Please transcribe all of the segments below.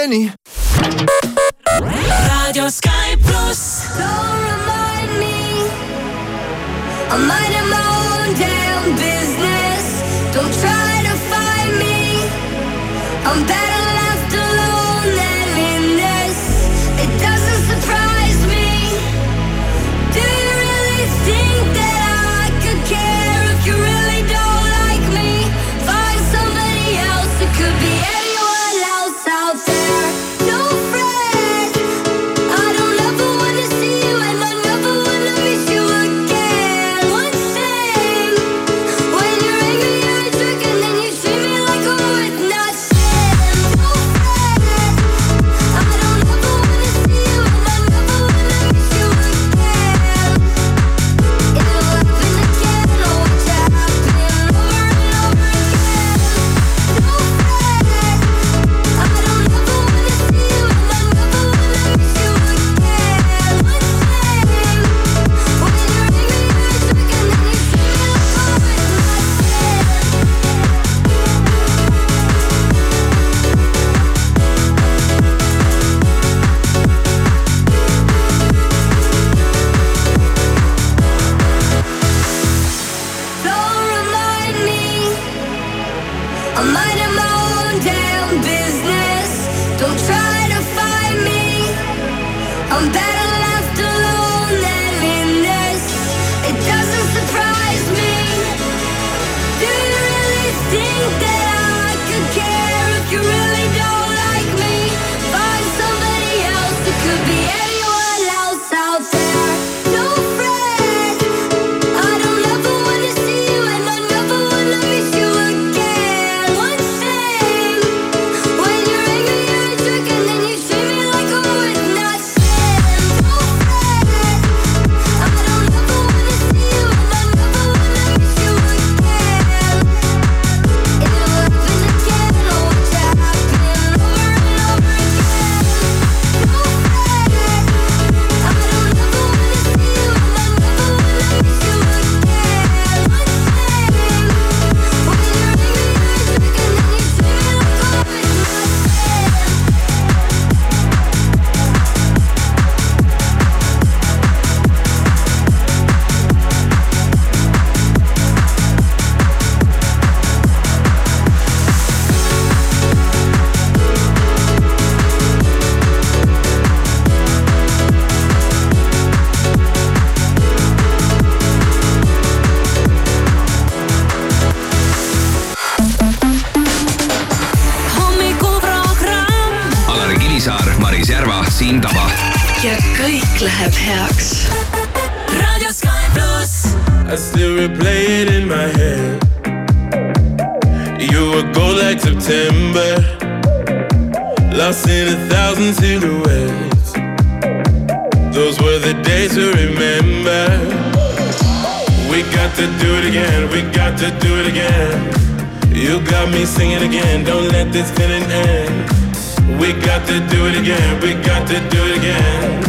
Benny. Radio Sky Plus. Don't remind me. I'm minding my own damn business. Don't try to find me. I'm better. that to do it again. You got me singing again, don't let this feeling end. We got to do it again, we got to do it again.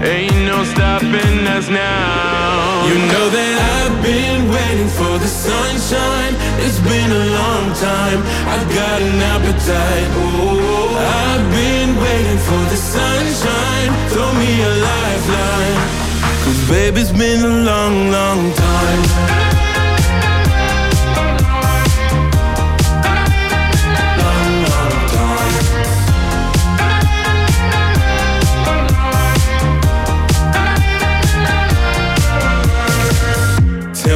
Ain't no stopping us now. You know that I've been waiting for the sunshine. It's been a long time. I've got an appetite. Oh, I've been waiting for the sunshine. Throw me a lifeline. Cause baby's been a long, long time.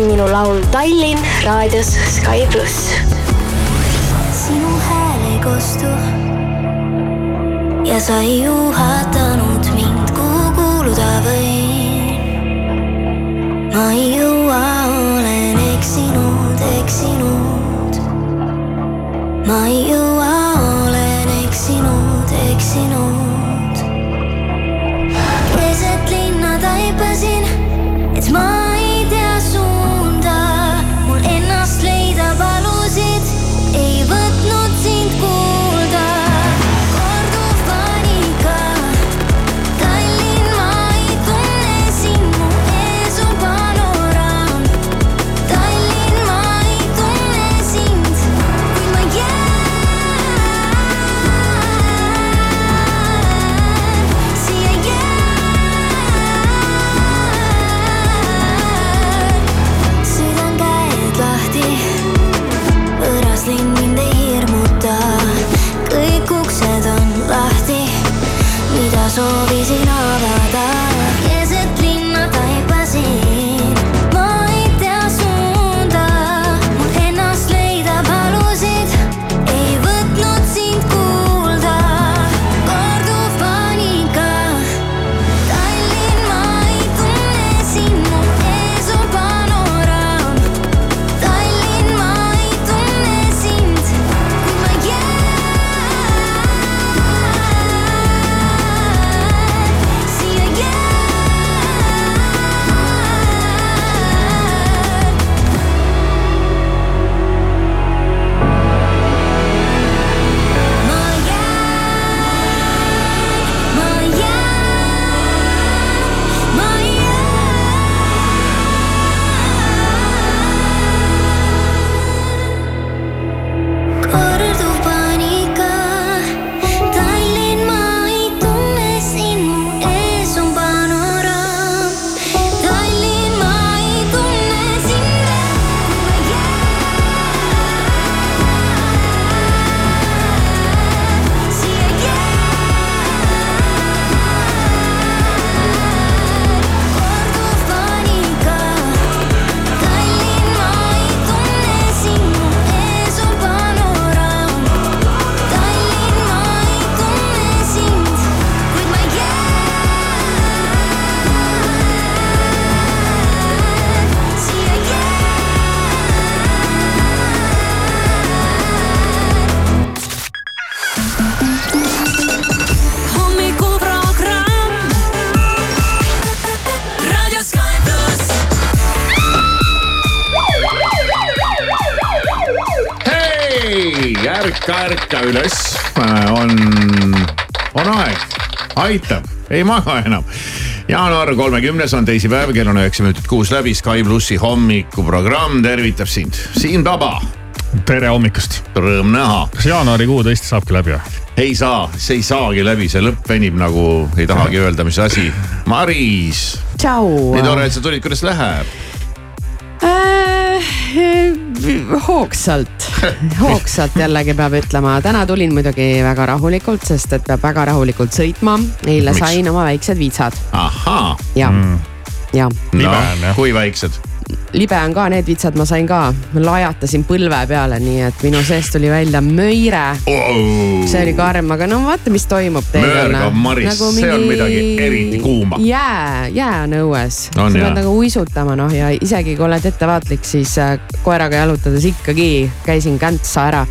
On minu laul Tallinn raadios Sky pluss. sinu hääl ei kostu ja sa ei juhatanud mind, kuhu kuuluda võin. ma ei jõua, olen eksinud, eksinud. ma ei jõua, ärka, ärka üles, on, on aeg, aitab, ei maga enam. jaanuar kolmekümnes on teisipäev, kell on üheksa minutit kuus läbi, Sky plussi hommikuprogramm tervitab sind, Siim Taba, tere hommikust. rõõm näha. kas jaanuarikuu tõesti saabki läbi või? ei saa, see ei saagi läbi, see lõpp venib nagu ei tahagi öelda, mis asi. Maris, tšau. nii tore, et sa tulid, kuidas läheb? äh,. hoogsalt, hoogsalt jällegi peab ütlema, täna tulin muidugi väga rahulikult, sest et peab väga rahulikult sõitma. eile Miks? sain oma väiksed vitsad ahhaa, ja mm., ja no kui väiksed? Libe on ka, need vitsad ma sain ka, lajatasin põlve peale, nii et minu seest tuli välja möire. see oli karm, aga no vaata, mis toimub teedel. Möörgav Maris, see on midagi eriti kuuma. jää, jää on õues. sa On, pead nagu uisutama noh ja isegi kui oled ettevaatlik, siis äh, koeraga jalutades ikkagi käisin käntsa ära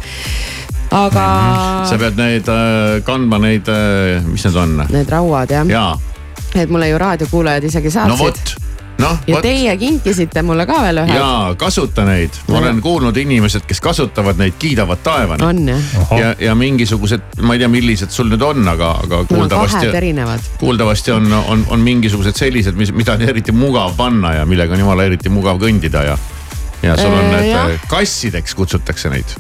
aga sa pead neid äh, kandma neid äh,, mis need on? need rauad jah ja. et mulle ju raadiokuulajad isegi no saatsid vot, noh ja vot. teie kinkisite mulle ka veel ühe. jaa, kasuta neid, ma No. olen kuulnud inimesed, kes kasutavad neid, kiidavad taevani. on jah? ja, ja mingisugused, ma ei tea, millised sul nüüd on, aga, aga kuuldavasti kahed, erinevad. kuuldavasti on, on, on mingisugused sellised, mis, mida on eriti mugav panna ja millega on jumala eriti mugav kõndida ja. ja sul on Äh, need jah. äh, kassideks kutsutakse neid,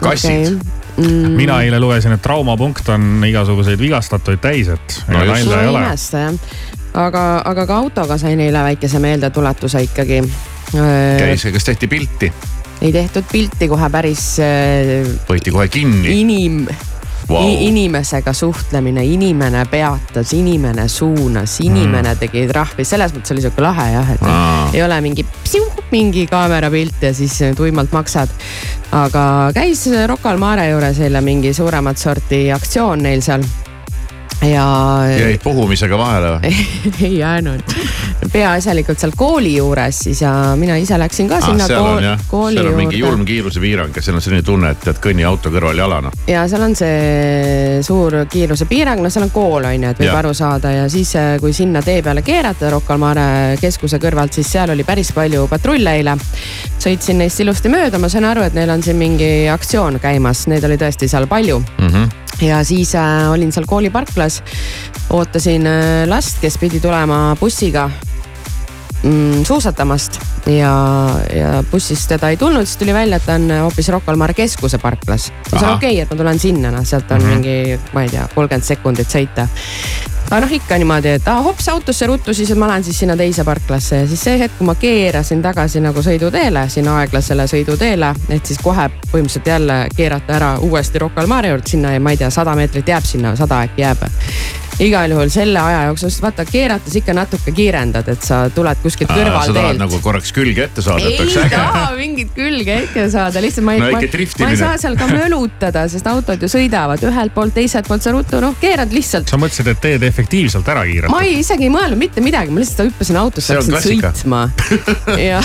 kassid okay.. Mm. mina eile lugesin, et traumapunkt on igasuguseid vigastatuid täis, et No aga, aga ka autoga sain eile väikese meeldetuletuse ikkagi. käis, kas tehti pilti, ei tehtud pilti kohe päris äh, võeti kohe kinni. inim- wow., inimesega suhtlemine, inimene peatas, inimene suunas, inimene mm. tegi trahvi, selles mõttes oli sihuke lahe jah, et Aa. ei ole mingi psiu, mingi kaamerapilt ja siis tuimalt maksad. aga käis Rocca al Mare juures eile mingi suuremat sorti aktsioon neil seal. Ja jäid puhumisega vahele või? ei jäänud, peaasjalikult seal kooli juures siis ja mina ise läksin ka sinna Ah, seal on kooli seal on mingi juurde julm kiirusepiirang ja seal on selline tunne, et tead kõnni auto kõrval jalana. ja seal on see suur kiirusepiirang, no seal on kool on ju, et võib Jah. aru saada ja siis, kui sinna tee peale keerata Rocca al Mare keskuse kõrvalt, siis seal oli päris palju patrulle eile. sõitsin neist ilusti mööda, ma sain aru, et neil on siin mingi aktsioon käimas, neid oli tõesti seal palju Mm -hmm. Ja siis äh, olin seal kooliparklas, ootasin äh, last, kes pidi tulema bussiga mm, suusatamast ja, ja bussist teda ei tulnud, siis tuli välja, et ta on hoopis Rocca al Mare keskuse parklas. Ahah. ütlesin okei okay,, et ma tulen sinna, noh sealt on mm -hmm. mingi, ma ei tea, kolmkümmend sekundit sõita. Aga noh, ikka niimoodi, et ah, hops autosse ruttu, siis ma lähen siis sinna teise parklasse ja siis see hetk, kui ma keerasin tagasi nagu sõiduteele, sinna aeglasele sõiduteele, et siis kohe põhimõtteliselt jälle keerata ära uuesti Rocca al Mare juurde, sinna ma ei tea, sada meetrit jääb sinna, sada äkki jääb igal juhul selle aja jooksul, sest vaata keerates ikka natuke kiirendad, et sa tuled kuskilt sa tahad kõrvalteelt. nagu korraks külge ette saada, et oleks ei äge. taha mingit külge ette saada, lihtsalt ma ei No ma, ma ei saa seal ka mölutada, sest autod ju sõidavad ühelt poolt, teiselt poolt sa ruttu, noh keerad lihtsalt. sa mõtlesid, et teed efektiivselt ära ma kiirelt. ei isegi ei mõelnud mitte midagi, ma lihtsalt hüppasin autosse, hakkasin sõitma. ja,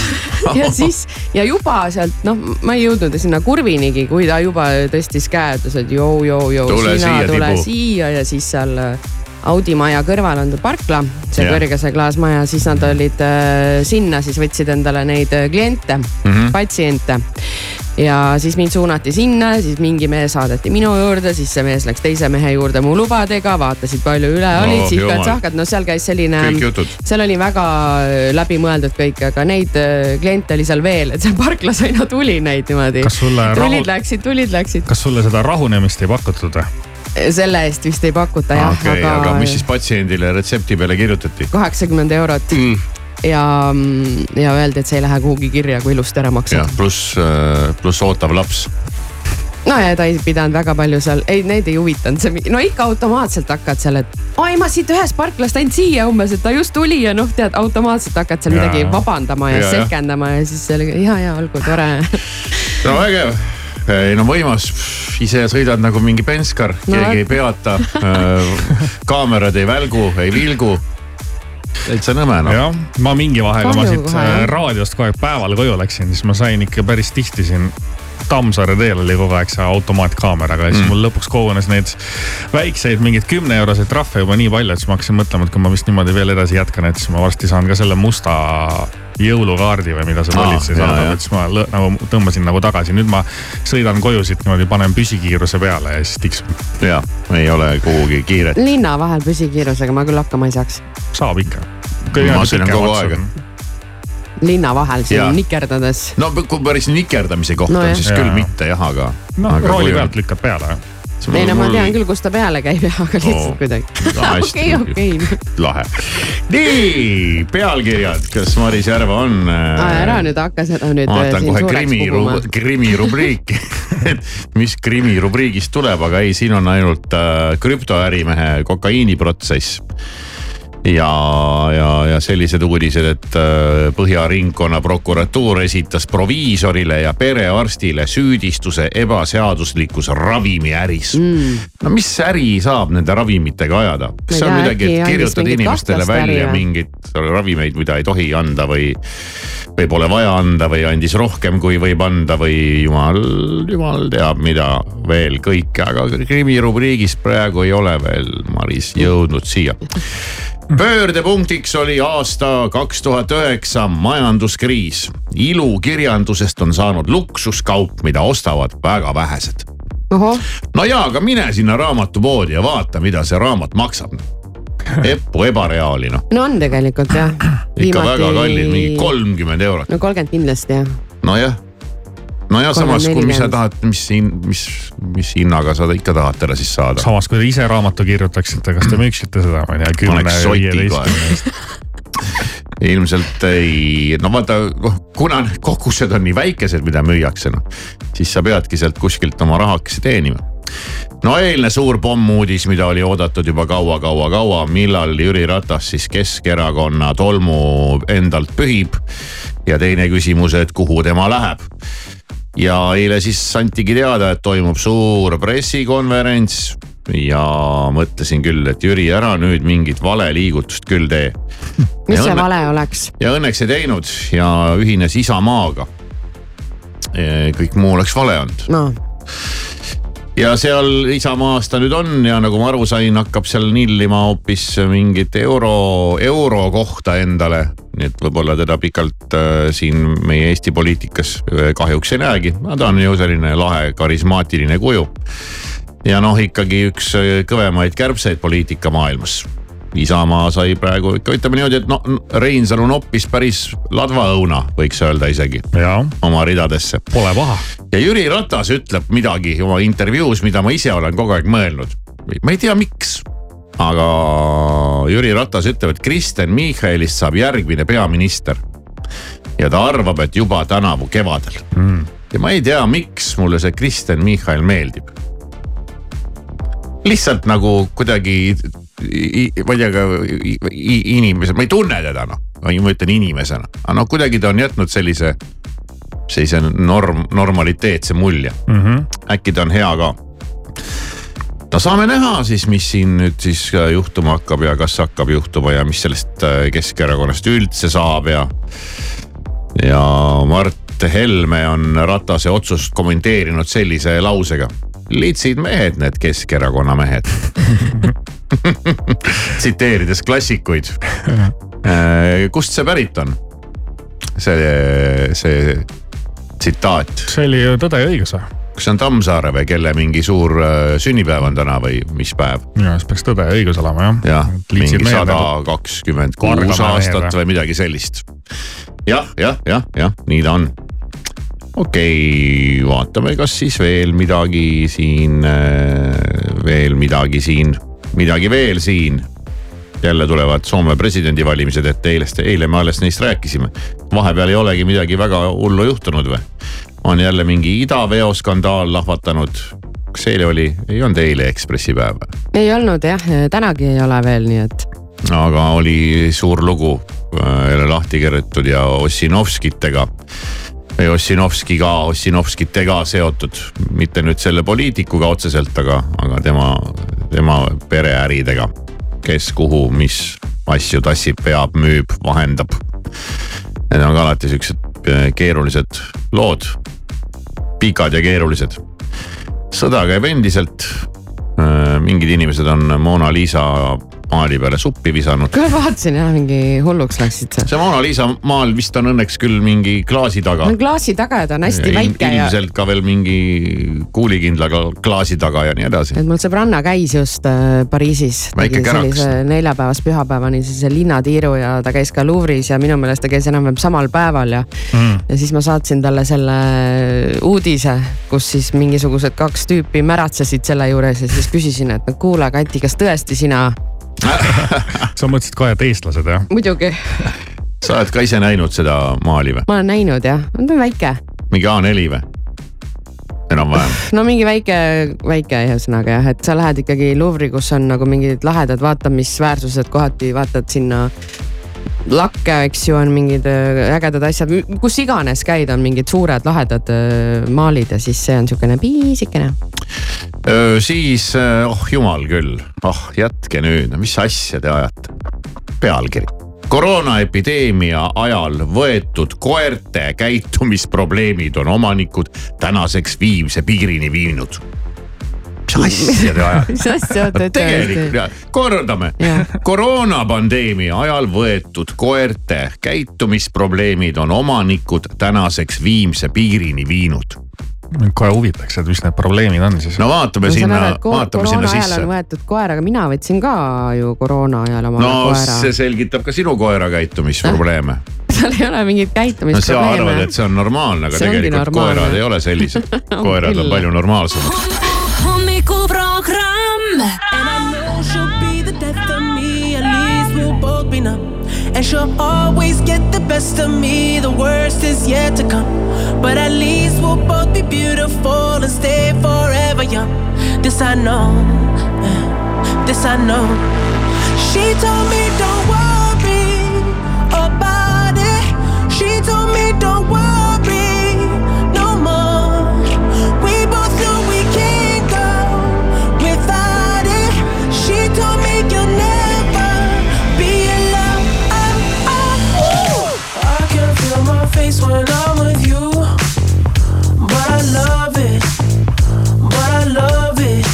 ja siis ja juba sealt noh, ma ei jõudnud sinna kurvinigi, kui ta juba tõstis käe, ütles, et joo-joo-joo, Tule sina siia, tule tibu. siia ja siis seal äh, Audi maja kõrval on parkla, see Jah. kõrge see klaasmaja, siis nad olid äh, sinna, siis võtsid endale neid äh, kliente mm. -hmm. patsiente. Ja siis mind suunati sinna, siis mingi mees saadeti minu juurde, siis see mees läks teise mehe juurde mu lubadega, vaatasid palju üle No, olid, jumal. sihkad-sahkad, no seal käis selline seal oli väga äh, läbimõeldud kõik, aga neid äh, kliente oli seal veel, et seal parklas aina tuli neid niimoodi. Sulle rahu- tulid, läksid, tulid, läksid. kas sulle seda rahunemist ei pakutud või? selle eest vist ei pakuta jah okei, aga mis siis patsiendile retsepti peale kirjutati? kaheksakümmend eurot Mm. ja, ja öeldi, et see ei lähe kuhugi kirja, kui ilusti ära maksad., pluss, pluss ootav laps. no ja ta ei pidanud väga palju seal, ei neid ei huvitanud see, no ikka automaatselt hakkad seal, et oi ma siit ühest parklast ainult siia umbes, et ta just tuli ja noh, tead automaatselt hakkad seal Jaa. midagi vabandama ja, ja sekendama ja siis seal ja, ja olgu tore no vägev, ei no võimas, ise sõidad nagu mingi penskar no,, No keegi ei peata. kaamerad ei välgu, ei vilgu. Täitsa nõme noh. jah, ma mingi vahega, ma siit äh, raadiost kogu aeg päeval koju läksin, siis ma sain ikka päris tihti siin Tammsaare teel oli kogu aeg see automaatkaameraga ja siis Mm. mul lõpuks kogunes neid väikseid mingeid kümneeuroseid trahve juba nii palju, et siis ma hakkasin mõtlema, et kui ma vist niimoodi veel edasi jätkan, et siis ma varsti saan ka selle musta jõulukaardi või mida see politsei jaa, saadab, jah. et siis ma lõ- nagu tõmbasin nagu tagasi, nüüd ma sõidan koju siit niimoodi, panen püsikiiruse peale ja siis tiksun. ja ei ole kuhugi kiiret. linna vahel püsikiirusega ma küll hakkama ei saaks. saab ikka. Ma sõidan kogu aeg. Linna vahel siin nikerdades. no kui päris nikerdamise kohta No on, siis Jaa. küll mitte jah, aga. noh, rooli pealt lükkad peale. ei no ma tean küll, kust ta peale käib jah, aga lihtsalt Oo. kuidagi. okei, okei. lahe. nii, pealkirjad, kas Maris Järva on? ära nüüd hakka seda nüüd ma äh, vaatan kohe krimi krimi rubriiki, mis krimi rubriigist tuleb, aga ei, siin on ainult äh, krüptoärimehe kokaiiniprotsess. ja, ja, ja sellised uudised, et äh, Põhja ringkonnaprokuratuur esitas proviisorile ja perearstile süüdistuse ebaseaduslikus ravimiäris mm.. no mis äri saab nende ravimitega ajada? kas see on midagi, et kirjutad inimestele äri välja või? mingeid ravimeid, mida ei tohi anda või, või pole vaja anda või andis rohkem, kui võib anda või jumal, jumal teab, mida veel kõike, aga krimirubriigis praegu ei ole veel Maris jõudnud siia pöördepunktiks oli aasta kaks tuhat üheksa majanduskriis. ilukirjandusest on saanud luksuskaup, mida ostavad väga vähesed. no jaa, aga mine sinna raamatupoodi ja vaata, mida see raamat maksab Eppu ebareaali noh. no on tegelikult jah. ikka Viimati... väga kallis, mingi kolmkümmend eurot. no kolmkümmend kindlasti jah. nojah nojah, samas kui, mis sa tahad, mis hin-, mis, mis hinnaga sa ikka tahad teda siis saada. samas, kui te ise raamatu kirjutaksite, kas te müüksite seda, ma ei tea, kümne, viieteistkümne eest? ilmselt ei, no vaata, kuna kogused on nii väikesed, mida müüakse, noh. siis sa peadki sealt kuskilt oma rahakese teenima. no eilne suur pommuudis, mida oli oodatud juba kaua-kaua-kaua, millal Jüri Ratas siis Keskerakonna tolmu endalt pühib. ja teine küsimus, et kuhu tema läheb ja eile siis antigi teada, et toimub suur pressikonverents ja mõtlesin küll, et Jüri, ära nüüd mingit valeliigutust küll tee. mis see vale oleks? ja õnneks ei teinud ja ühines Isamaaga. Kõik muu oleks vale olnud no ja seal Isamaas ta nüüd on ja nagu ma aru sain, hakkab seal nillima hoopis mingit euro, euro kohta endale. nii et võib-olla teda pikalt äh, siin meie Eesti poliitikas äh, kahjuks ei näegi, aga ta on ju selline lahe karismaatiline kuju. ja noh, ikkagi üks äh, kõvemaid kärbseid poliitikamaailmas Isamaa sai praegu ikka ütleme niimoodi, et no Reinsalu noppis päris ladvaõuna, võiks öelda isegi. oma ridadesse. Pole paha. ja Jüri Ratas ütleb midagi oma intervjuus, mida ma ise olen kogu aeg mõelnud. ma ei tea, miks, aga Jüri Ratas ütleb, et Kristen Michalist saab järgmine peaminister. ja ta arvab, et juba tänavu kevadel mm. ja ma ei tea, miks mulle see Kristen Michal meeldib lihtsalt nagu kuidagi ma ei tea ka inimesed, ma ei tunne teda noh, ma ütlen inimesena, aga noh, kuidagi ta on jätnud sellise, sellise norm, normaliteetse mulje mm. -hmm. äkki ta on hea ka. no saame näha siis, mis siin nüüd siis juhtuma hakkab ja kas hakkab juhtuma ja mis sellest äh, Keskerakonnast üldse saab ja. ja Mart Helme on Ratase otsust kommenteerinud sellise lausega litsid mehed, need Keskerakonna mehed tsiteerides klassikuid. Äh, kust see pärit on? see, see tsitaat. see oli ju Tõde ja õigus või? kas see on Tammsaare või kelle mingi suur äh, sünnipäev on täna või mis päev? minu arust peaks Tõde ja õigus olema jah. jah, mingi sada kakskümmend kuus aastat või midagi sellist. jah, jah, jah, jah, nii ta on okei okay,, vaatame, kas siis veel midagi siin, äh, veel midagi siin, midagi veel siin. jälle tulevad Soome presidendivalimised ette, eilest, eile me alles neist rääkisime. vahepeal ei olegi midagi väga hullu juhtunud või? on jälle mingi idaveo skandaal lahvatanud. kas eile oli, ei olnud eile Ekspressi päev ei olnud jah, tänagi ei ole veel, nii et. aga oli suur lugu äh, lahti keeratud ja Ossinovskitega Ossinovskiga, Ossinovskitega seotud, mitte nüüd selle poliitikuga otseselt, aga, aga tema, tema pereäridega. kes kuhu, mis asju tassib, veab, müüb, vahendab. Need on ka alati siuksed äh, keerulised lood, pikad ja keerulised. sõda käib endiselt. Äh, mingid inimesed on Mona Lisa maali peale suppi visanud. kohe vaatasin jah, mingi hulluks läksid sa. see Mona Lisa maal vist on õnneks küll mingi klaasi taga. klaasi taga ja ta on hästi ja väike. ilmselt ja... ka veel mingi kuulikindla klaasi taga ja nii edasi. et mul sõbranna käis just äh, Pariisis. väike käraks. neljapäevast pühapäevani sellise linnatiiru ja ta käis ka Louvre'is ja minu meelest ta käis enam-vähem samal päeval ja mm.. ja siis ma saatsin talle selle uudise, kus siis mingisugused kaks tüüpi märatsesid selle juures ja siis küsisin, et kuule, Kati, kas tõesti sina sa mõtlesid kohe, et eestlased jah? muidugi. sa oled ka ise näinud seda maali või? ma olen näinud jah, ta on väike. mingi A4 või? enam-vähem. no mingi väike, väike ühesõnaga jah, et sa lähed ikkagi Louvre'i, kus on nagu mingid lahedad vaatamisväärsused, kohati vaatad sinna lakke, eks ju, on mingid äh, ägedad asjad, kus iganes käid, on mingid suured lahedad äh, maalid ja siis see on sihukene piisikene. siis, oh jumal küll, oh jätke nüüd, mis asja te ajate. pealkiri, koroonaepideemia ajal võetud koerte käitumisprobleemid on omanikud tänaseks viimse piirini viinud asja te ajate? mis asja te tegelikult, kordame koroonapandeemia ajal võetud koerte käitumisprobleemid on omanikud tänaseks viimse piirini viinud. kohe huvitaks, et mis need probleemid on siis. no vaatame saan sinna vaatame sinna koroona ajal sisse on. võetud koer, aga mina võtsin ka ju koroona ajal oma no koera see. selgitab ka sinu koera käitumisprobleeme. seal ei ole mingeid no sa arvad, käitumisprobleeme et. see on normaalne, aga See tegelikult normaalne. koerad ei ole sellised. On koerad on palju normaalsemad. hommikuprogramm. And I know she'll be the death of me, at least we'll both be numb. And she'll always get the best of me, the worst is yet to come. But at least we'll both be beautiful and stay forever young. This I know, this I know. She told me don't worry about it. She told me don't worry face when I'm with you, but I love it, but I love it.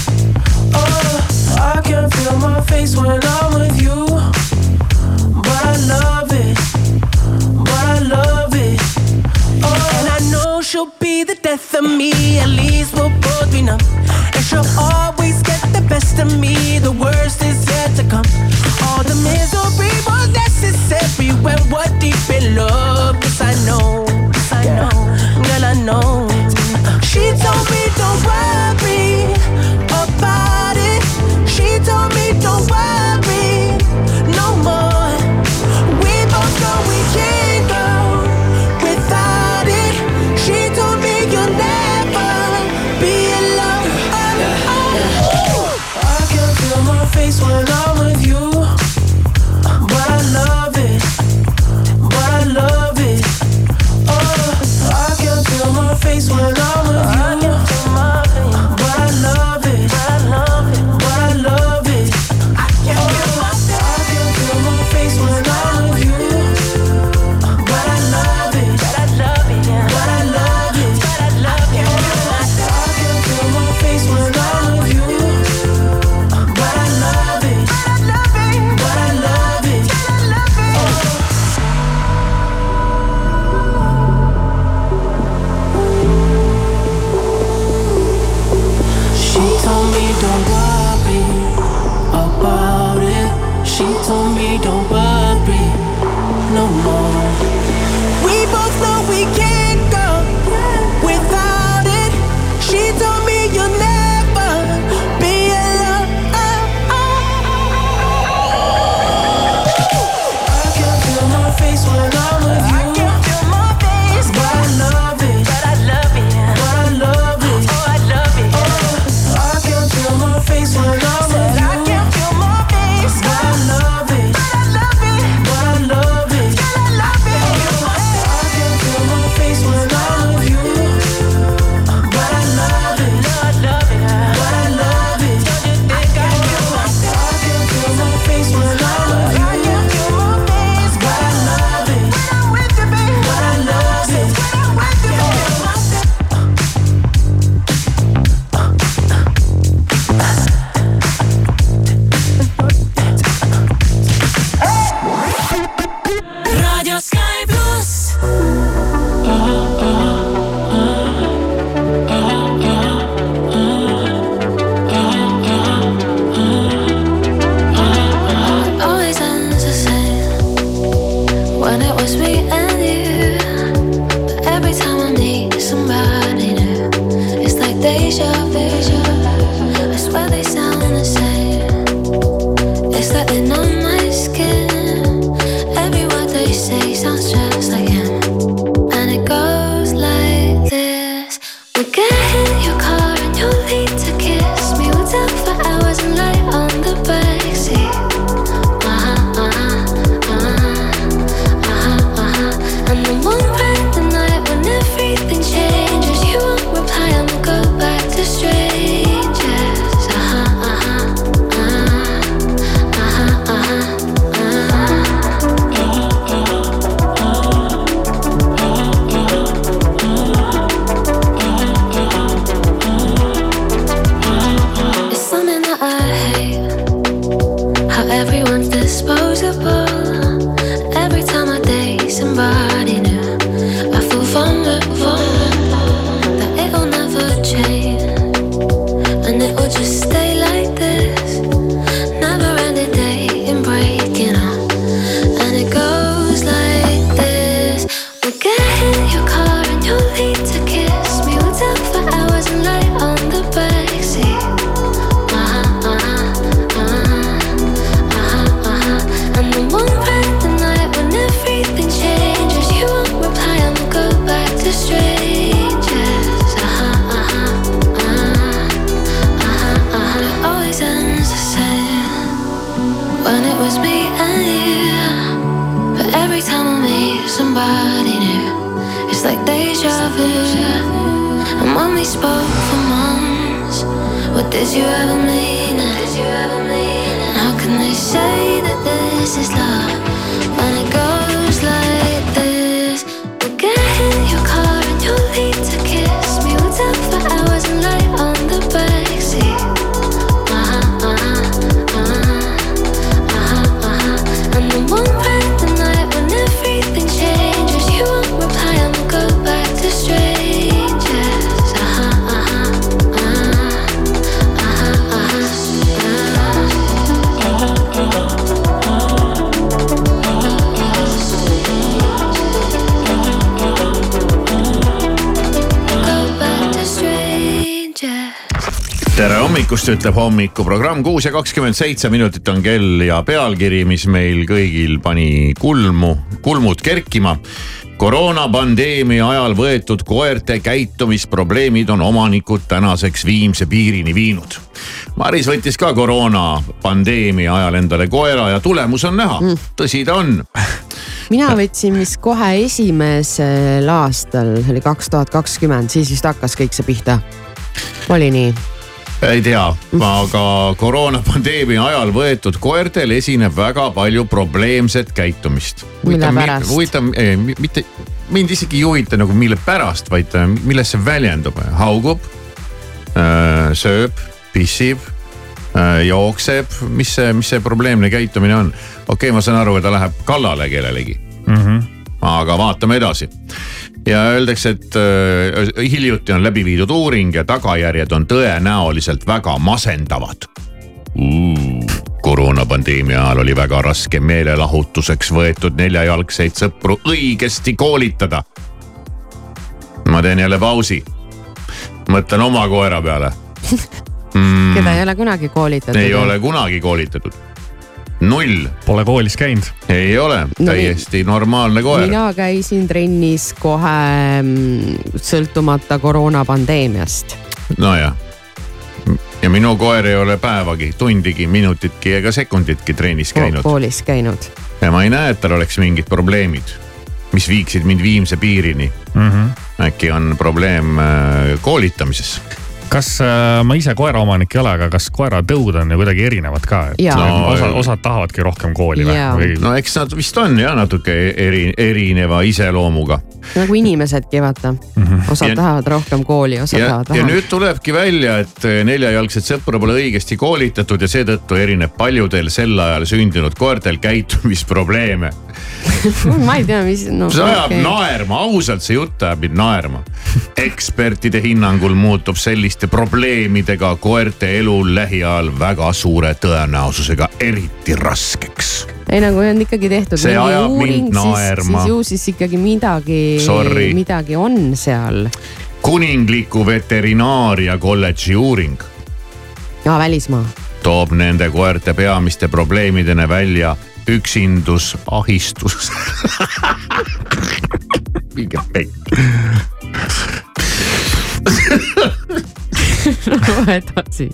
Oh, I can feel my face when I'm with you, but I love it, but I love it. Oh, and I know she'll be the death of me. At least we'll both be numb. And she'll always best of me. The worst is yet to come. All the misery was necessary when we're deep in love. Yes, I know. Yes, I know. Girl, I know. She told me don't worry face when I'm with you, but I love when it was me and you. But every time I meet somebody new, it's like deja vu. And when we spoke for months, what did you ever mean? How can they say that this is love hommikust, ütleb hommikuprogramm, kuus ja kakskümmend seitse minutit on kell ja pealkiri, mis meil kõigil pani kulmu, kulmud kerkima. koroonapandeemia ajal võetud koerte käitumisprobleemid on omanikud tänaseks viimse piirini viinud. Maris võttis ka koroonapandeemia ajal endale koera ja tulemus on näha, tõsi ta on mina võtsin vist kohe esimesel aastal, see oli kaks tuhat kakskümmend, siis vist hakkas kõik see pihta. oli nii? Ei tea, aga koroonapandeemia ajal võetud koertel esineb väga palju probleemset käitumist. Mille pärast? huvitav, mitte, mind isegi ei huvita nagu mille pärast, vaid äh, milles see väljendub, haugub, sööb, pissib, äh, jookseb, mis see, mis see probleemne käitumine on? okei okay,, ma saan aru, et ta läheb kallale kellelegi mm. -hmm. aga vaatame edasi ja öeldakse, et äh, hiljuti on läbi viidud uuring ja tagajärjed on tõenäoliselt väga masendavad uh,. koroonapandeemia ajal oli väga raske meelelahutuseks võetud neljajalgseid sõpru õigesti koolitada. ma teen jälle pausi. mõtlen oma koera peale mm, keda ei ole kunagi koolitatud. ei ole kunagi koolitatud. Null, Pole koolis käinud. ei ole No täiesti normaalne koer. mina käisin trennis kohe mm, sõltumata koroonapandeemiast. nojah. ja minu koer ei ole päevagi, tundigi, minutitki ega sekunditki trennis käinud koolis käinud. ja ma ei näe, et tal oleks mingid probleemid, mis viiksid mind viimse piirini. Mm -hmm. äkki on probleem äh, koolitamises? Kas äh, ma ise koeraomanik ei ole, aga kas koeratõud on ju kuidagi erinevad ka. No, osa, osad tahavadki rohkem kooli Jaa. või? no eks nad vist on jah natuke eri, erineva iseloomuga. nagu inimesedki vaata mm, -hmm. osad Ja- tahavad rohkem kooli, osad ja, tahavad ja vähem. nüüd tulebki välja, et neljajalgset sõpra pole õigesti koolitatud ja seetõttu erineb paljudel sel ajal sündinud koertel käitumisprobleeme ma ei tea, mis no,. see ajab okay. naerma, ausalt see jutt ajab mind naerma. ekspertide hinnangul muutub selliste probleemidega koerte elu lähiajal väga suure tõenäosusega eriti raskeks. ei no kui on ikkagi tehtud See ajab mind uuring, siis, naerma. siis ju siis ikkagi midagi midagi on seal. kuningliku veterinaaria kolledži uuring ja välismaa. toob nende koerte peamiste probleemidena välja üksindus, ahistus. mingi pekk. edasi.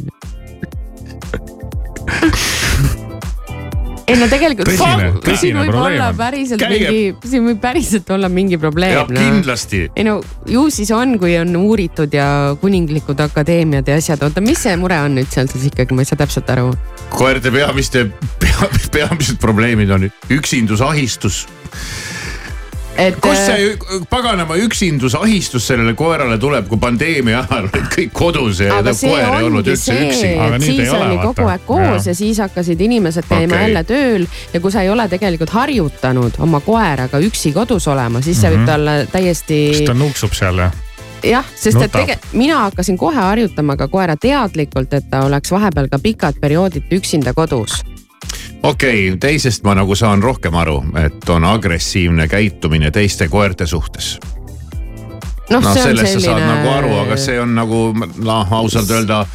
ei no tegelikult Tõsine- tõsine võib probleem päriselt Käige- mingi, siin võib päriselt olla mingi probleem. kindlasti ei no ju siis on, kui on uuritud ja kuninglikud akadeemiad ja asjad, oota, mis see mure on nüüd seal siis ikkagi, ma ei saa täpselt aru. koerte peamiste pea,, peamised probleemid on üksindus, ahistus. Et kust äh, see paganama üksindus, ahistus sellele koerale tuleb, kui pandeemia ajal olid kõik kodus ja aga see koer ei olnud üldse see, üksi. Et siis ole, oli vaata. kogu aeg koos Jaa. ja siis hakkasid inimesed käima Okei. jälle tööl ja kui sa ei ole tegelikult harjutanud oma koeraga üksi kodus olema, siis see võib talle täiesti siis ta nuuksub seal ja jah, sest et nutab. tegelikult mina hakkasin kohe harjutama ka koera teadlikult, et ta oleks vahepeal ka pikad perioodid üksinda kodus. Okei okay,, teisest ma nagu saan rohkem aru, et on agressiivne käitumine teiste koerte suhtes. noh see on sellest sa saad selline. nagu aru, aga see on nagu noh, ausalt öelda,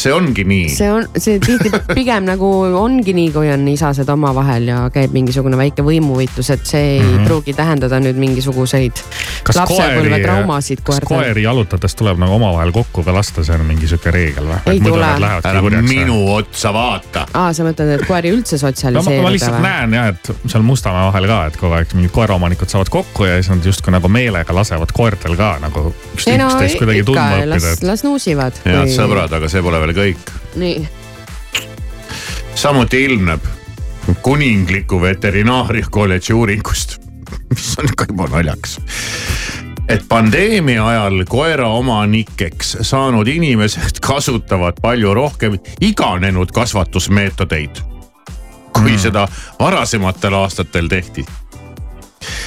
see ongi nii. see on, see tihti pigem nagu ongi nii, kui on isased omavahel ja käib mingisugune väike võimuvõitlus, et see ei mm. -hmm. pruugi tähendada nüüd mingisuguseid kas koeri, lapsepõlvetraumasid kas koertel. koeri jalutades tuleb nagu omavahel kokku ka lasta, see on mingi sihuke reegel või? Ei tule. ära minu otsa vaata. aa, sa mõtled, et koeri üldse no ma, ma sotsialiseerida lihtsalt või? näen jah, et seal Mustamäe vahel ka, et kogu aeg mingid koeraomanikud saavad kokku ja siis nad justkui nagu meelega lasevad koertel ka nagu ükst- ei no üksteist kuidagi tundma, las õppida,, las nuusivad. head sõbrad, aga see pole veel kõik. nii, samuti ilmneb kuningliku veterinaaria kolledži uuringust, mis on ikka juba naljakas et pandeemia ajal koeraomanikeks saanud inimesed kasutavad palju rohkem iganenud kasvatusmeetodeid, kui mm. seda varasematel aastatel tehti.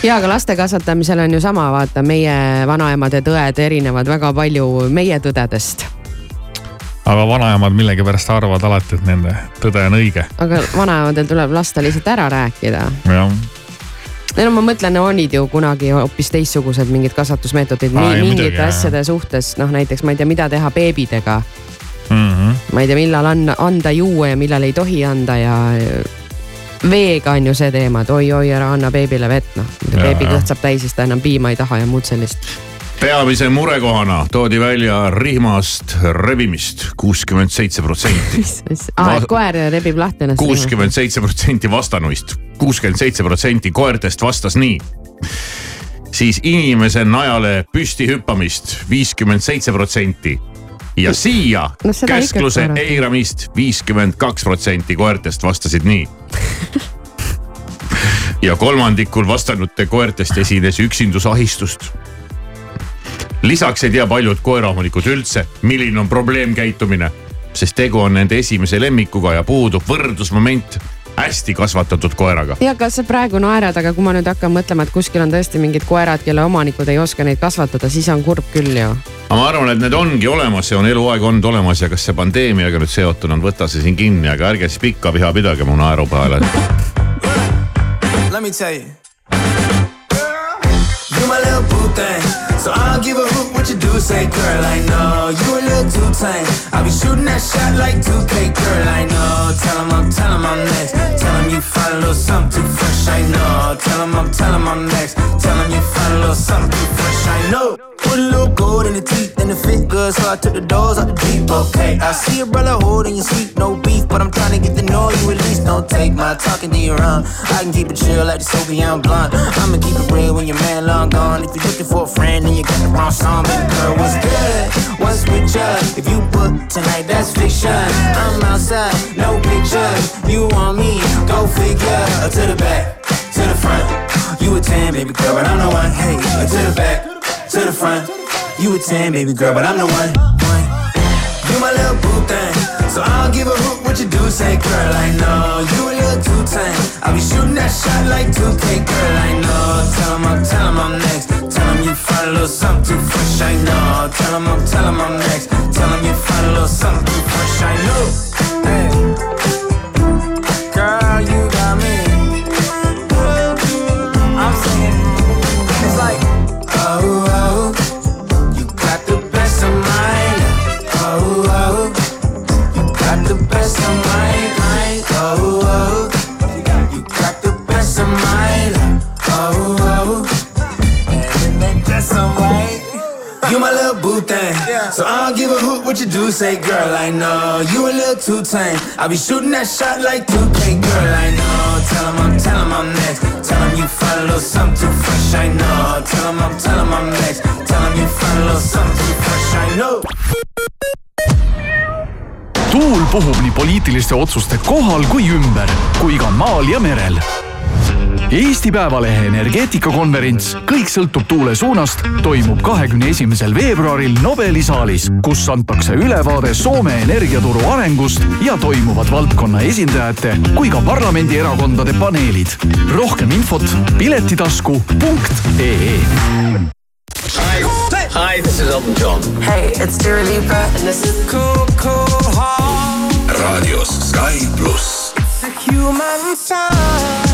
ja aga laste kasvatamisel on ju sama, vaata meie vanaemade tõed erinevad väga palju meie tõdedest. Aga vanaemad millegipärast arvavad alati, et nende tõde on õige. aga vanaemadel tuleb lasta lihtsalt ära rääkida. jah, ei no ma mõtlen, olid ju kunagi hoopis teistsugused mingid kasvatusmeetodid Aa, mingite muidugi, jah. asjade suhtes, noh näiteks ma ei tea, mida teha beebidega. Mhm. ma ei tea, millal anda, anda juua ja millal ei tohi anda ja veega on ju see teema, et oi-oi, ära anna beebile vett, noh. Beebi kõht saab täis, siis ta enam piima ei taha ja muud sellist. Peamise murekohana toodi välja rihmast rebimist kuuskümmend seitse protsenti. aa, et koer rebib lahti ennast. kuuskümmend seitse protsenti vastanuist, kuuskümmend seitse protsenti koertest vastas nii. siis inimese najale püsti hüppamist viiskümmend seitse protsenti ja siia No käskluse eiramist viiskümmend kaks protsenti koertest vastasid nii. ja kolmandikul vastanute koertest esines üksindusahistust lisaks ei tea paljud koeraomanikud üldse, milline on probleemkäitumine, sest tegu on nende esimese lemmikuga ja puudub võrdlusmoment hästi kasvatatud koeraga. ja kas sa praegu naerad, aga kui ma nüüd hakkan mõtlema, et kuskil on tõesti mingid koerad, kelle omanikud ei oska neid kasvatada, siis on kurb küll ju. aga ma arvan, et need ongi olemas ja on eluaeg olnud olemas ja kas see pandeemiaga nüüd seotuna on, võta see siin kinni, aga ärge siis pikka viha pidage mu naeru peale. Let me tell you. You my little boo thing. So I don't give a hoot you say girl, I know. You a little too tame. I'll be shooting that shot like 2K, girl, I know. Tell him I'm, tell him I'm next. Tell him you find a little something too fresh, I know. Tell him I'm, tell him I'm next. Tell him you find a little something too fresh, I know. Put a little gold in the teeth and it fit good, so I took the doors out the Jeep. Okay, I see a brother holding your seat, no beef, but I'm trying to get to know you at least. Don't take my talking to your own. I can keep it chill like the Soviet blunt. I'ma keep it real when your man long gone. If you're looking for a friend and you got the wrong song, baby girl, what's good? What's with ya? If you book tonight, that's fiction. I'm outside, no pictures. You want me? Go figure. To the back, to the front. You a 10, baby girl, but I'm the one. Hey, to the back, to the front. You a 10, baby girl, but I'm the one. one. You my little boo thing. So I don't give a hoot what you do, say girl, I know. You a little too tame. I'll be shooting that shot like 2K, girl, I know. Tell him I'm, tell him I'm next. Tell him you find a little something too fresh, I know. Tell him I'm, tell him I'm next. Tell him you find a little something too fresh, I know. So I don't give a hoot what you do, say girl, I know. You a little too tame. I'll be shooting that shot like 2K, girl, I know. Tell him I'm, tell him I'm next. Tell him you find a little something too fresh, I know. Tell him I'm, tell him I'm next. Tell him you find a little something too fresh, I know. tuul puhub nii poliitiliste otsuste kohal kui ümber, kui ka maal ja merel. Eesti Päevalehe energeetikakonverents Kõik sõltub tuule suunast toimub kahekümne esimesel veebruaril Nobeli saalis, kus antakse ülevaade Soome energiaturu arengust ja toimuvad valdkonna esindajate kui ka parlamendierakondade paneelid. rohkem infot piletitasku.ee Hi, this is Elton John. Hey, it's Dua Lipa, and this is Cool Cool Heart. raadios Sky pluss. It's a human sign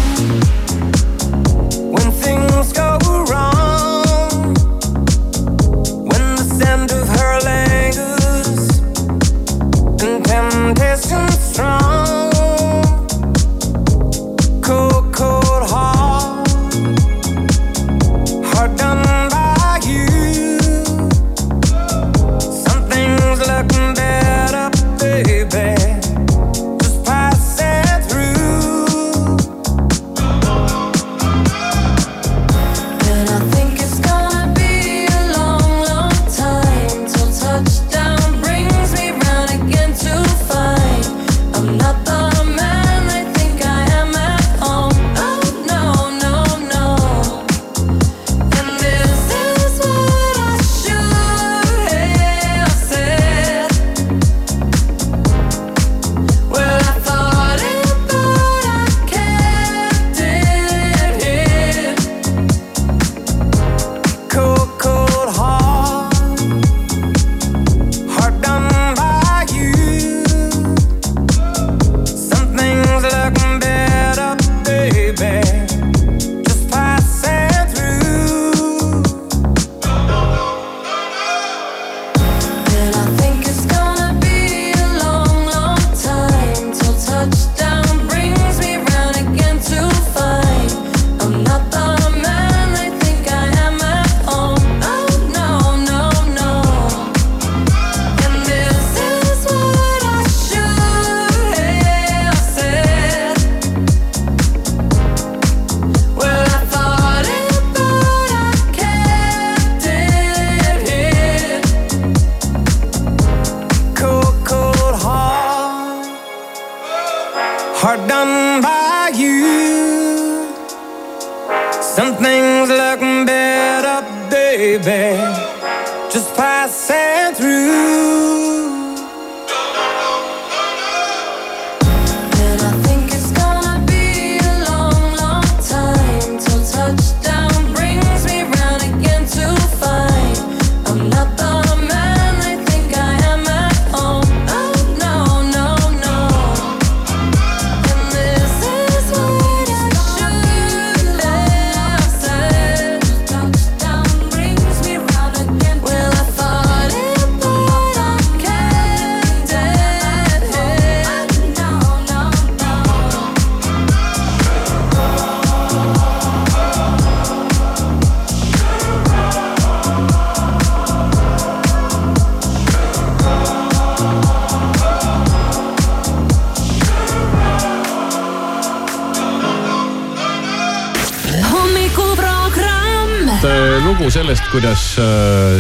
kuidas äh,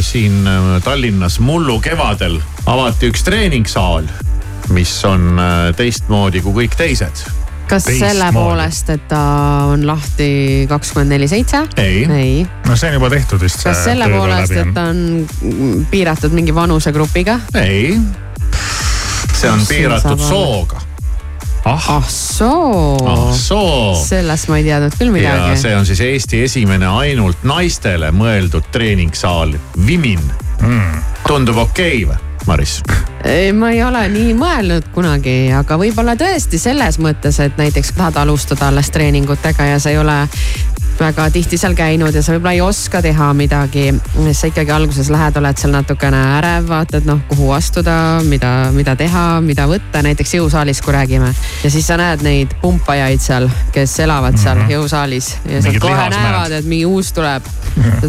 siin äh, Tallinnas mullu kevadel avati üks treeningsaal, mis on äh, teistmoodi kui kõik teised. kas selle poolest, et ta on lahti kakskümmend neli seitse? ei, ei.. no see on juba tehtud vist. kas selle poolest, et ta on piiratud mingi vanusegrupiga? ei, see on piiratud sooga. Ah soo ah soo. sellest ma ei teadnud küll ja midagi. see on siis Eesti esimene ainult naistele mõeldud treeningsaal, Vimin mm.. tundub okei okay, või, Maris? ei, ma ei ole nii mõelnud kunagi, aga võib-olla tõesti selles mõttes, et näiteks tahad alustada alles treeningutega ja sa ei ole väga tihti seal käinud ja sa võib-olla ei oska teha midagi. sa ikkagi alguses lähed, oled seal natukene ärev, vaatad noh, kuhu astuda, mida, mida teha, mida võtta, näiteks jõusaalis, kui räägime. ja siis sa näed neid pumpajaid seal, kes elavad seal mm -hmm. jõusaalis ja sa kohe näevad, et mingi uus tuleb.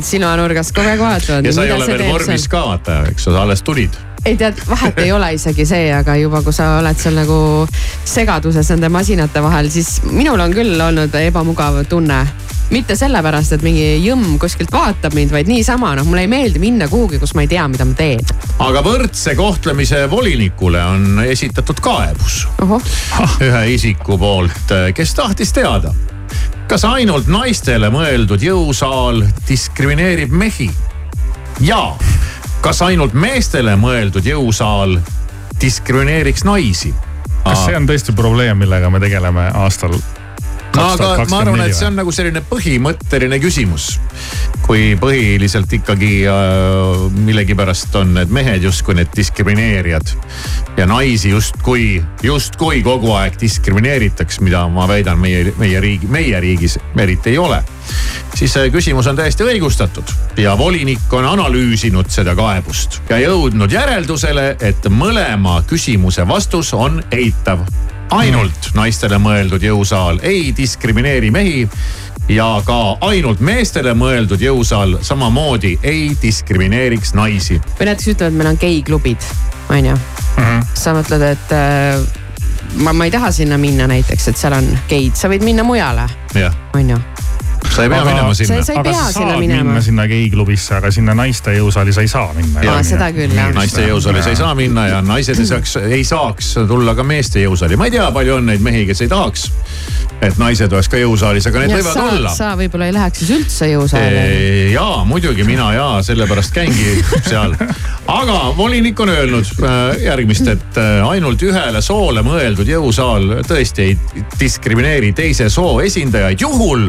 silmanurgast kogu aeg vaatavad. ja sa ei ole veel vormis ka vaata, eks sa alles tulid. ei tead, vahet ei ole isegi see, aga juba kui sa oled seal nagu segaduses nende masinate vahel, siis minul on küll olnud ebamugav tunne. Mitte sellepärast, et mingi jõmm kuskilt vaatab mind, vaid niisama noh, mulle ei meeldi minna kuhugi, kus ma ei tea, mida ma teen. aga võrdse kohtlemise volinikule on esitatud kaebus ühe isiku poolt, kes tahtis teada, kas ainult naistele mõeldud jõusaal diskrimineerib mehi ja kas ainult meestele mõeldud jõusaal diskrimineeriks naisi. kas see on tõesti probleem, millega me tegeleme aastal no aga ma arvan, et see on nagu selline põhimõtteline küsimus. kui põhiliselt ikkagi äh, millegipärast on need mehed justkui need diskrimineerijad ja naisi justkui, justkui kogu aeg diskrimineeritakse, mida ma väidan, meie, meie riigi, meie riigis eriti ei ole. siis see küsimus on täiesti õigustatud ja volinik on analüüsinud seda kaebust ja jõudnud järeldusele, et mõlema küsimuse vastus on eitav ainult naistele mõeldud jõusaal ei diskrimineeri mehi ja ka ainult meestele mõeldud jõusaal samamoodi ei diskrimineeriks naisi. või näiteks ütlevad, meil on geiklubid, on ju. sa mõtled, et äh, ma, ma ei taha sinna minna näiteks, et seal on geid, sa võid minna mujale, on ju. Sa ei pea Aga- minema sinna. Sa- sa ei aga pea sa sinna minema. minna sinna geiklubisse, aga sinna naiste jõusaali sa ei saa minna. Aa, seda küll, jah. naiste jõusaali sa ei saa minna ja naised ei saaks, ei saaks tulla ka meeste jõusaali. ma ei tea, palju on neid mehi, kes ei tahaks, et naised oleks ka jõusaalis, aga need Ja võivad sa, olla. sa võib-olla ei läheks siis üldse jõusaali. ja muidugi mina ja sellepärast käingi seal. aga volinik on öelnud äh, järgmist, et äh, ainult ühele soole mõeldud jõusaal tõesti ei diskrimineeri teise soo esindajaid juhul,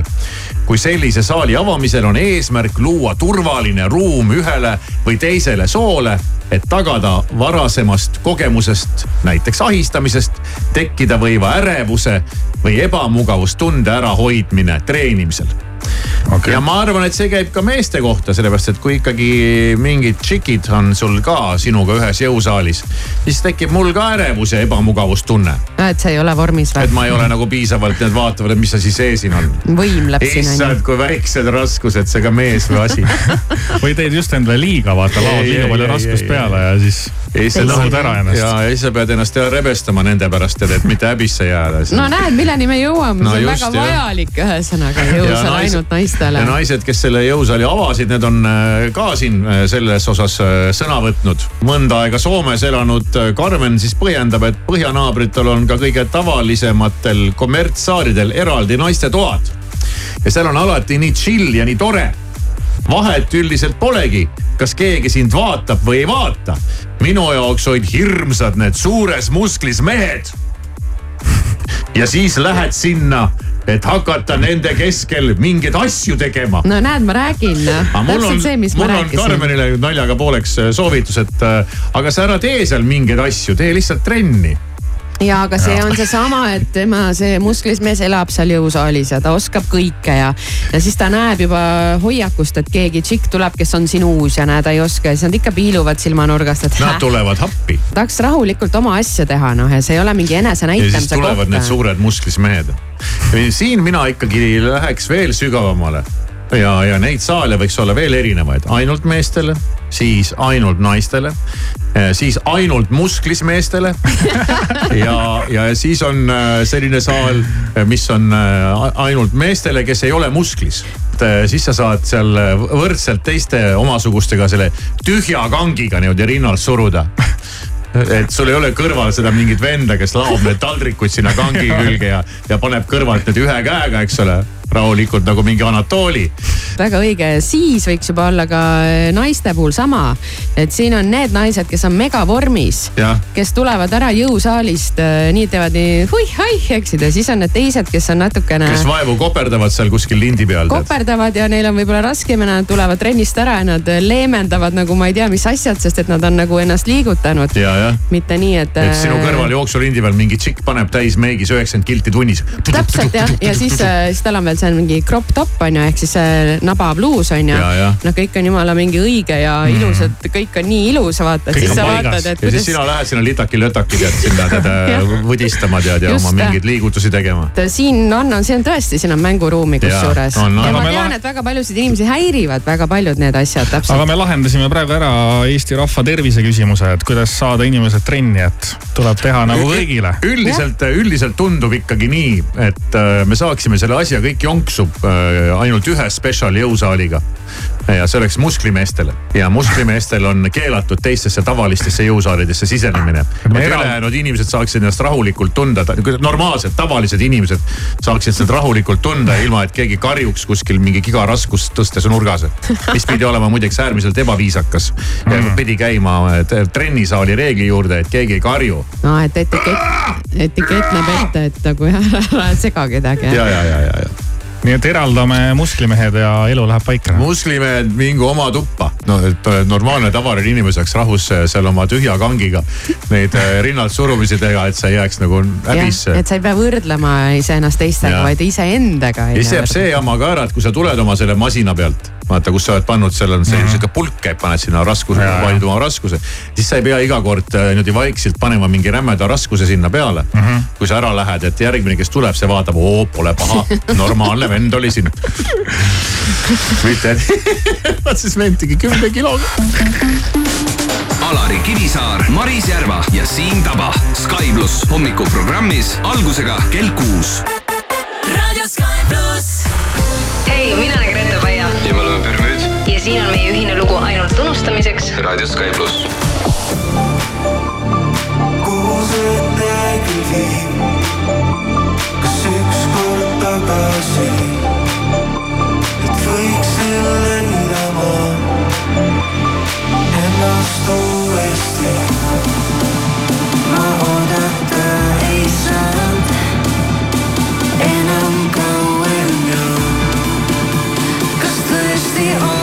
kui sellise saali avamisel on eesmärk luua turvaline ruum ühele või teisele soole, et tagada varasemast kogemusest, näiteks ahistamisest tekkida võiva ärevuse või ebamugavustunde ärahoidmine treenimisel okay.. ja ma arvan, et see käib ka meeste kohta, sellepärast et kui ikkagi mingid tšikid on sul ka sinuga ühes jõusaalis, siis tekib mul ka ärevus ja ebamugavustunne. et see ei ole vormis et või? ma ei ole nagu piisavalt, need vaatavad, et mis asi see siin on. võimleb siin on ju. issand, kui väiksed raskused, see ka mees või asi. või teed just endale liiga, vaata, laod liiga palju raskust ei, peale ja siis lõhud ära ennast. ja siis sa pead ennast jälle rebestama nende pärast, et mitte häbisse jääda. no näed, milleni me jõuame No see on väga jah. vajalik ühesõnaga jõusaal ainult naistele ja. naised, kes selle jõusaali avasid, need on äh, ka siin äh, selles osas äh, sõna võtnud. mõnda aega Soomes elanud Karmen siis põhjendab, et põhjanaabritel on ka kõige tavalisematel kommertssaaridel eraldi naistetoad. ja seal on alati nii chill ja nii tore vahet üldiselt polegi, kas keegi sind vaatab või ei vaata. minu jaoks olid hirmsad need suures musklis mehed. ja siis lähed sinna et hakata nende keskel mingeid asju tegema. no näed, ma räägin. täpselt see, mis ma rääkisin. mul on Karmenile naljaga pooleks äh, soovitus, et äh, aga sa ära tee seal mingeid asju, tee lihtsalt trenni ja aga see on seesama, et tema, see musklis mees elab seal jõusaalis ja ta oskab kõike ja, ja siis ta näeb juba hoiakust, et keegi tšikk tuleb, kes on siin uus ja näe, ta ei oska ja siis nad ikka piiluvad silmanurgast, et. Nad tulevad appi. tahaks rahulikult oma asja teha, noh ja see ei ole mingi enesenäitamise koht. ja siis tulevad kohta. need suured musklis mehed. siin mina ikkagi läheks veel sügavamale ja, ja neid saale võiks olla veel erinevaid, ainult meestele, siis ainult naistele, eh, siis ainult musklis meestele. ja, ja siis on eh, selline saal, eh, mis on ainult meestele, kes ei ole musklis. siis sa saad seal võrdselt teiste omasugustega selle tühja kangiga niimoodi rinnalt suruda et sul ei ole kõrval seda mingit venda, kes laob need taldrikud sinna kangi külge ja, ja paneb kõrvalt need ühe käega, eks ole rahulikult nagu mingi Anatoli. väga õige, siis võiks juba olla ka eh, naiste puhul sama. et siin on need naised, kes on megavormis, kes tulevad ära jõusaalist, eh, nii teevad nii hui-haih, eksid ja siis on need teised, kes on natukene. kes vaevu koperdavad seal kuskil lindi peal. koperdavad ja neil on võib-olla raskem ja nad tulevad trennist ära ja nad leemendavad nagu ma ei tea, mis asjad, sest et nad on nagu ennast liigutanud. mitte nii, et. et sinu eh, kõrval jooksulindi peal mingi tšikk paneb täis meigis üheksakümmend kilti tunnis. täpselt jah, ja siis, siis tal on veel see on mingi crop top on ju, ehk siis nabapluus on ju. noh, kõik on jumala mingi õige ja mm. ilus, et kõik on nii ilus, vaata, et siis sa vaatad, et. ja kuidas... siis sina lähed sinna litaki-lötaki tead sinna tead võdistama tead ja Just, oma mingeid liigutusi tegema. siin on, on, siin on tõesti, siin on mänguruumi kusjuures. ja ma tean, et väga paljusid inimesi häirivad väga paljud need asjad täpselt. aga me lahendasime praegu ära Eesti rahva tervise küsimuse, et kuidas saada inimesed trenni, et tuleb teha nagu kõigile. üldiselt, üldiselt tundub ikkagi nii, et äh, me saaksime selle asja kõik jonksub äh, ainult ühe spetsial jõusaaliga. Ja see oleks musklimeestele ja musklimeestel on keelatud teistesse tavalistesse jõusaalidesse sisenemine. et ülejäänud inimesed saaksid ennast rahulikult tunda, normaalsed, tavalised inimesed saaksid seda rahulikult tunda, ilma et keegi karjuks kuskil mingi gigaraskust tõstes nurgas. mis pidi olema muideks äärmiselt ebaviisakas mm. pidi käima trennisaali reegli juurde, et keegi ei karju. no et etikett, etikett näeb ette, et nagu ära sega kedagi. ja, ja, ja, ja, ja nii et eraldame musklimehed ja elu läheb paika. musklimehed, mingu oma tuppa. no, et normaalne tavaline inimene saaks rahus seal oma tühja kangiga neid äh, rinnalt surumisi teha, et sa ei jääks nagu häbisse. et sa ei pea võrdlema iseennast teistega, vaid iseendaga. ja siis jääb see jama ka ära, et kui sa tuled oma selle masina pealt vaata, kus sa oled pannud, seal on see mm -hmm. sihuke pulk käib, paned sinna raskuse, valid oma raskuse. siis sa ei pea iga kord äh, niimoodi vaikselt panema mingi rämeda raskuse sinna peale mm. -hmm. kui sa ära lähed, et järgmine, kes tuleb, see vaatab, oo pole paha, normaalne vend oli siin. mitte, et siis vend tegi kümne kiloga. Alari Kivisaar, Maris Järva ja Siim Taba. Sky pluss hommikuprogrammis algusega kell kuus. raadio Sky pluss. hei, mina olen siin on meie ühine lugu ainult unustamiseks. raadio Sky pluss. kuhu see tee küll viib? kas ükskord tagasi? et võiksin lendama ennast uuesti. ma oodata ei saanud enam kauem ju. kas tõesti ongi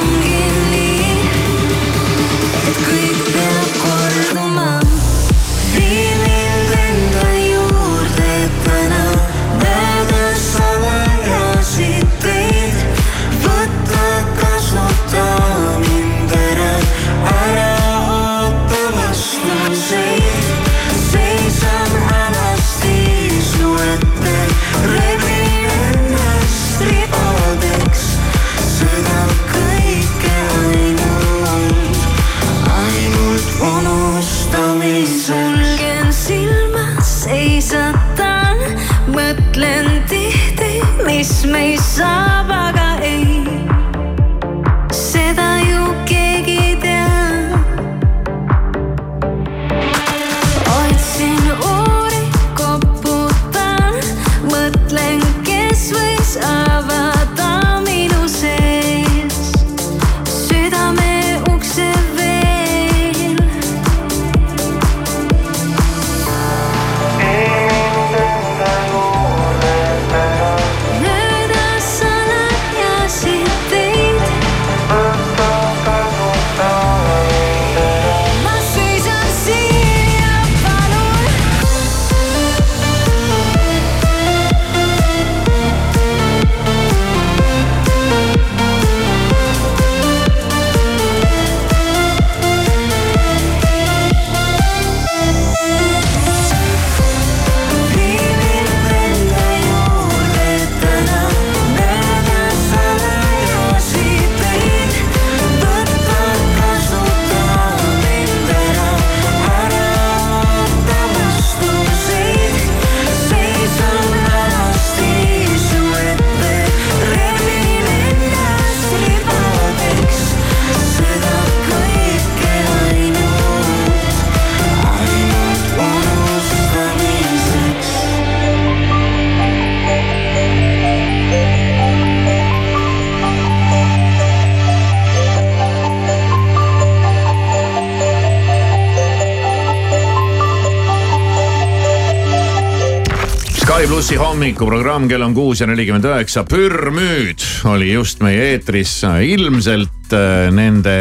plussi hommikuprogramm, kell on kuus ja nelikümmend üheksa. Pürmüüd oli just meie eetris, ilmselt äh, nende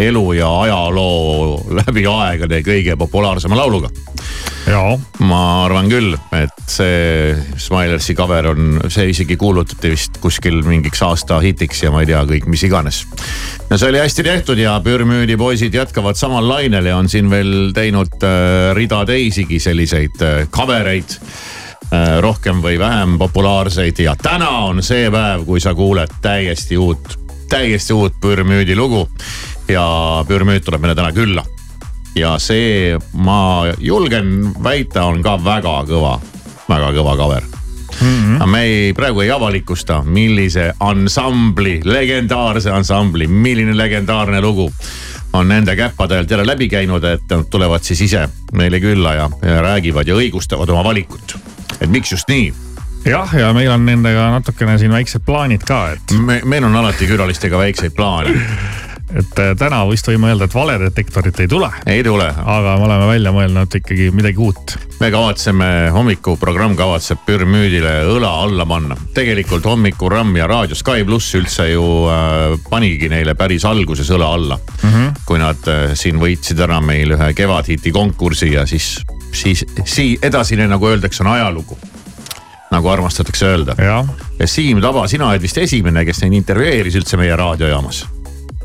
elu ja ajaloo läbi aegade kõige populaarsema lauluga. ma arvan küll, et see Smilersi cover on, see isegi kuulutati vist kuskil mingiks aasta hitiks ja ma ei tea, kõik mis iganes. no see oli hästi tehtud ja Pürmüüdi poisid jätkavad samal lainel ja on siin veel teinud äh, rida teisigi selliseid äh, cover eid äh, rohkem või vähem populaarseid ja täna on see päev, kui sa kuuled täiesti uut, täiesti uut Pürmüüdi lugu. ja Pürmüüd tuleb meile täna külla. ja see, ma julgen väita, on ka väga kõva, väga kõva cover mm. -hmm. me ei, praegu ei avalikusta, millise ansambli, legendaarse ansambli, milline legendaarne lugu on nende käppadelt jälle läbi käinud, et nad tulevad siis ise meile külla ja, ja räägivad ja õigustavad oma valikut. Et miks just nii jah, ja meil on nendega natukene siin väiksed plaanid ka, et. me, meil on alati külalistega väikseid plaane et äh, täna vist võime öelda, et valedetektorit ei tule. ei tule. aga me oleme välja mõelnud ikkagi midagi uut. me kavatseme, hommikuprogramm kavatseb Pürmüüdile õla alla panna. tegelikult hommikuramm ja raadio Sky pluss üldse ju äh, panigi neile päris alguses õla alla mm. -hmm. kui nad äh, siin võitsid ära meil ühe kevadhiti konkursi ja siis, siis, siis edasine, nagu öeldakse, on ajalugu nagu armastatakse öelda. ja Siim Taba, sina oled vist esimene, kes neid intervjueeris üldse meie raadiojaamas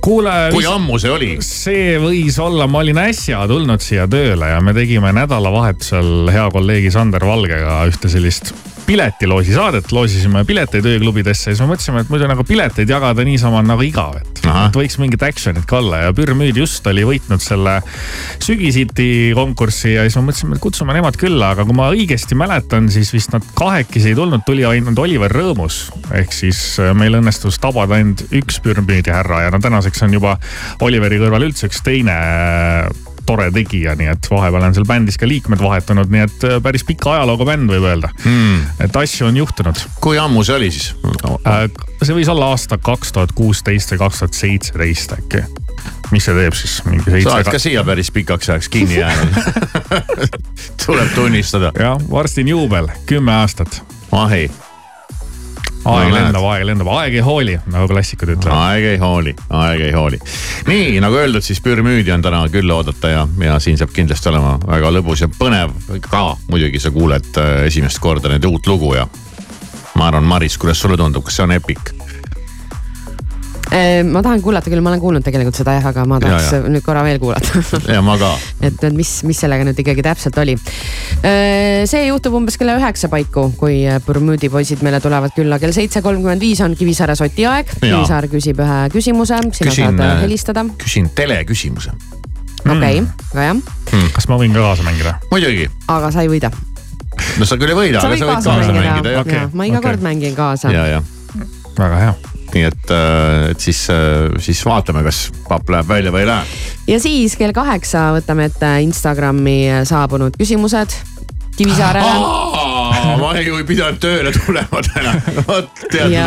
kuule. kui ammu see oli? see võis olla, ma olin äsja tulnud siia tööle ja me tegime nädalavahetusel hea kolleegi Sander Valgega ühte sellist piletiloosi saadet, loosisime pileteid ööklubidesse ja siis me mõtlesime, et muidu nagu pileteid jagada niisama on nagu igav, et, et võiks mingit action'it ka olla ja Pürmüüd just oli võitnud selle sügisiti konkurssi ja siis me mõtlesime, et kutsume nemad külla, aga kui ma õigesti mäletan, siis vist nad kahekesi ei tulnud, tuli ainult Oliver Rõõmus. ehk siis äh, meil õnnestus tabada ainult üks Pürmüüdi härra ja no tänaseks on juba Oliveri kõrval üldse üks teine tore tegija, nii et vahepeal on seal bändis ka liikmed vahetunud, nii et äh, päris pika ajalooga bänd võib öelda hmm.. et asju on juhtunud. kui ammu see oli siis? Äh, see võis olla aasta kaks tuhat kuusteist või kaks tuhat seitseteist äkki mis see teeb siis sa oled ka siia päris pikaks ajaks kinni jäänud tuleb tunnistada. jah, varsti on juubel, kümme aastat. ahei aeg no, lendab, aeg lendab, aeg ei hooli, nagu klassikud ütlevad. aeg ei hooli, aeg ei hooli. nii nagu öeldud, siis Pürmüüdi on täna külla oodata ja, ja siin saab kindlasti olema väga lõbus ja põnev ka. muidugi sa kuuled äh, esimest korda nüüd uut lugu ja ma arvan, Maris, kuidas sulle tundub, kas see on epic? Äh, ma tahan kuulata küll, ma olen kuulnud tegelikult seda jah, aga ma tahaks ja, ja. nüüd korra veel kuulata ja ma ka. et, et mis, mis sellega nüüd ikkagi täpselt oli. Äh, see juhtub umbes kella üheksa paiku, kui Bermuudi poisid meile tulevad külla. kell seitse kolmkümmend viis on Kivisaare soti aeg. Kivisaar küsib ühe küsimuse, sina küsin, saad äh, helistada. küsin teleküsimuse. okei okay, mm., väga hea mm.. kas ma võin ka kaasa mängida? muidugi. aga sa ei võida. no sa küll ei võida, aga sa võid kaasa mängida, mängida, okay.. ma iga okay. kord mängin kaasa. ja, ja. väga hea nii et, äh, et siis, äh, siis vaatame, kas papp läheb välja või ei lähe. ja siis kell kaheksa võtame ette Instagrami saabunud küsimused Kivisaarele. ma ju ei pidanud tööle tulema täna. vot tead ja...,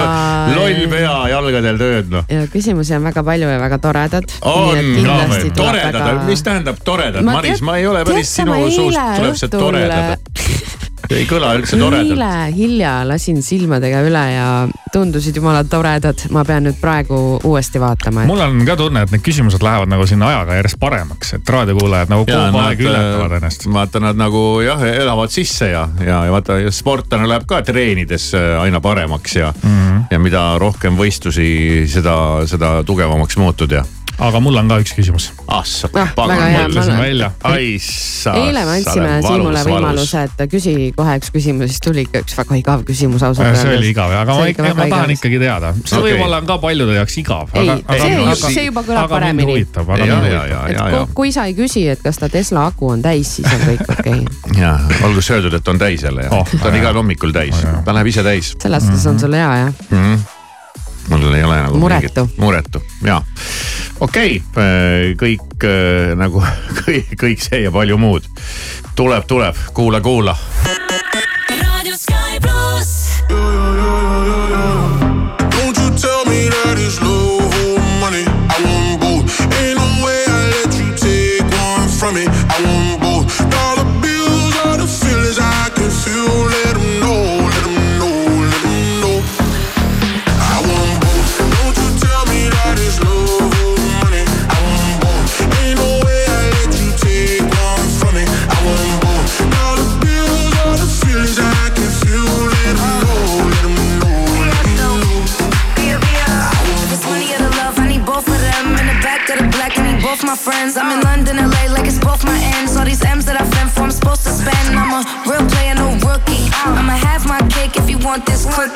loll pea jalgadel tööd noh. ja küsimusi on väga palju ja väga toredad. on, toredad väga..., mis tähendab toredad, Maris, ma ei ole päris sinu suust tuleb see toredad ei kõla üldse toredalt. eile hilja lasin silmadega üle ja tundusid jumala toredad. ma pean nüüd praegu uuesti vaatama et.... mul on ka tunne, et need küsimused lähevad nagu sinna ajaga järjest paremaks, et raadiokuulajad nagu kogu aeg ületavad ennast. vaata, nad nagu jah, elavad sisse ja, ja, ja vaata sportlane läheb ka treenides äh, aina paremaks ja mm, -hmm. ja mida rohkem võistlusi, seda, seda tugevamaks muutud ja aga mul on ka üks küsimus. ah sa pagan, mõtlesin välja. eile me andsime Siimule võimaluse, et küsi kohe üks küsimus, siis tuli ikka üks väga igav küsimus ausalt öeldes. see oli igav, aga ma ikka, ma tahan ikkagi teada. see okay. võib-olla on ka paljude jaoks igav. ei, see, see juba kõlab paremini. et kui sa ei küsi, et kas ta Tesla aku on täis, siis on kõik okei okay.. ja, olgu siis öeldud, et on täis jälle jah oh,. ta on igal hommikul täis, ta läheb ise täis. selles suhtes on sul hea jah. -hmm mul ei ole nagu muretu, muretu ja okei okay,, äh, kõik äh, nagu kõik, kõik see ja palju muud. Tuleb, tuleb, kuula, kuula. Don't you tell me that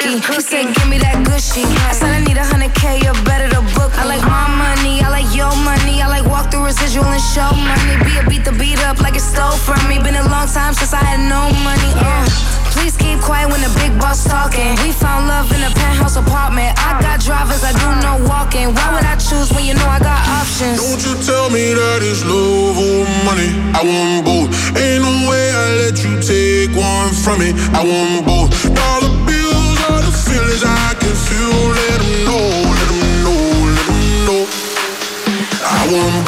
this quirky. He said, give me that gushy. I said, I need a hundred K, you better to book. I like my money, I like your money. I like walk through residual and show money. Be a beat the beat up like it stole from me. Been a long time since I had no money. Uh. Please keep quiet when the big boss talking. We found love in a penthouse apartment. I got drivers, I do no walking. Why would I choose when you know I got options? Don't you tell me that it's love or money. I want both. Ain't no way I let you take one from me. I want both. Dollar bills I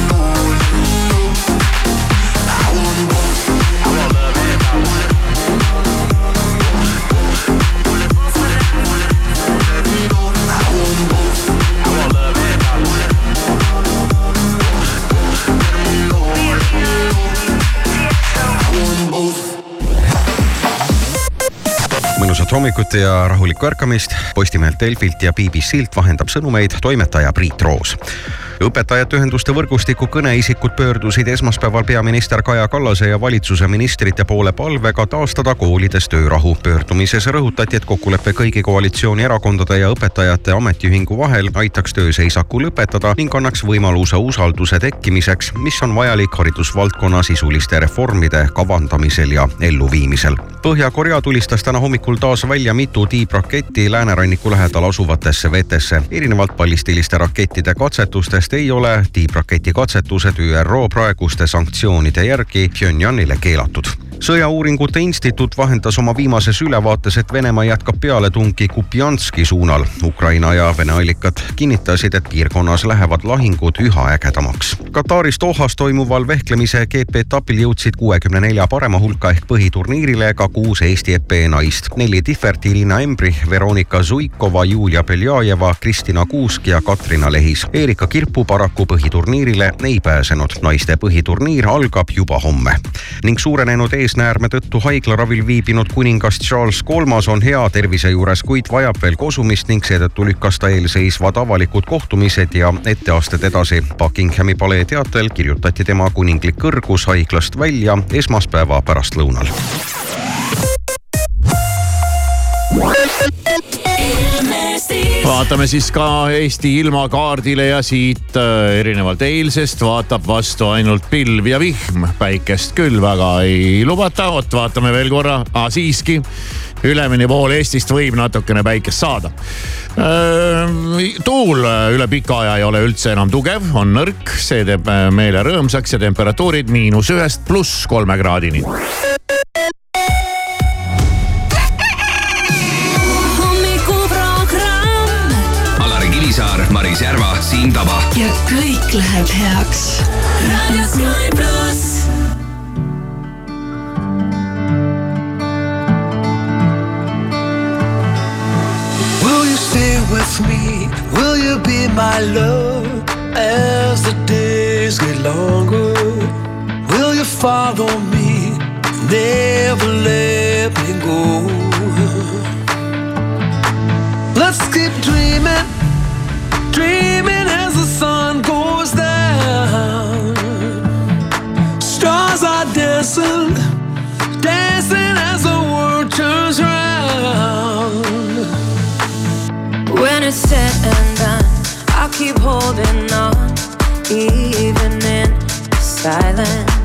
mõnusat hommikut ja rahulikku ärkamist. Postimehelt Delfilt ja BBC-lt vahendab sõnumeid toimetaja Priit Roos. Õpetajate ühenduste võrgustiku kõneisikud pöördusid esmaspäeval peaminister Kaja Kallase ja valitsuse ministrite poole palvega taastada koolides töörahu. pöördumises rõhutati, et kokkulepe kõigi koalitsioonierakondade ja õpetajate ametiühingu vahel aitaks tööseisaku lõpetada ning annaks võimaluse usalduse tekkimiseks, mis on vajalik haridusvaldkonna sisuliste reformide kavandamisel ja elluviimisel. Põhja-Korea tulistas täna hommikul taas välja mitu tiibraketti lääneranniku lähedal asuvatesse vetesse. erinevalt ballistiliste rakettide katsetustest ei ole tiibraketi katsetused ÜRO praeguste sanktsioonide järgi Pyongyangile keelatud sõjauuringute instituut vahendas oma viimases ülevaates, et Venemaa jätkab pealetungi Kupjanski suunal. Ukraina ja Vene allikad kinnitasid, et piirkonnas lähevad lahingud üha ägedamaks. Kataris Dohas toimuval vehklemise GP-etapil jõudsid kuuekümne nelja parema hulka ehk põhiturniirile ka kuus Eesti EP naist. neli Tihvert, Irina Embrich, Veronika Zuikova, Julia Beljajeva, Kristina Kuusk ja Katrina Lehis. Erika Kirpu paraku põhiturniirile ei pääsenud. naiste põhiturniir algab juba homme ning suurenenud eesnäärme tõttu haiglaravil viibinud kuningas Charles Kolmas on hea tervise juures, kuid vajab veel kosumist ning seetõttu lükkas ta eelseisvad avalikud kohtumised ja etteasted edasi. Buckinghami palee teatel kirjutati tema kuninglik kõrgus haiglast välja esmaspäeva pärastlõunal. Vaatame siis ka Eesti ilmakaardile ja siit äh, erinevalt eilsest vaatab vastu ainult pilv ja vihm. päikest küll väga ei lubata, vot vaatame veel korra ah,, siiski ülemine pool Eestist võib natukene päikest saada. tuul üle pika aja ei ole üldse enam tugev, on nõrk, see teeb äh, meele rõõmsaks ja temperatuurid miinus ühest pluss kolme kraadini. Maris Järva, Siim Taba. ja kõik läheb heaks. raadio Sky pluss. Will you stay with me? Will you be my love as the days get longer? Will you follow me? Never let me go. Let's keep dreaming, dreaming as the sun goes down. Stars are dancing, dancing as the world turns round. When it's said and done, I'll keep holding on, even in silence.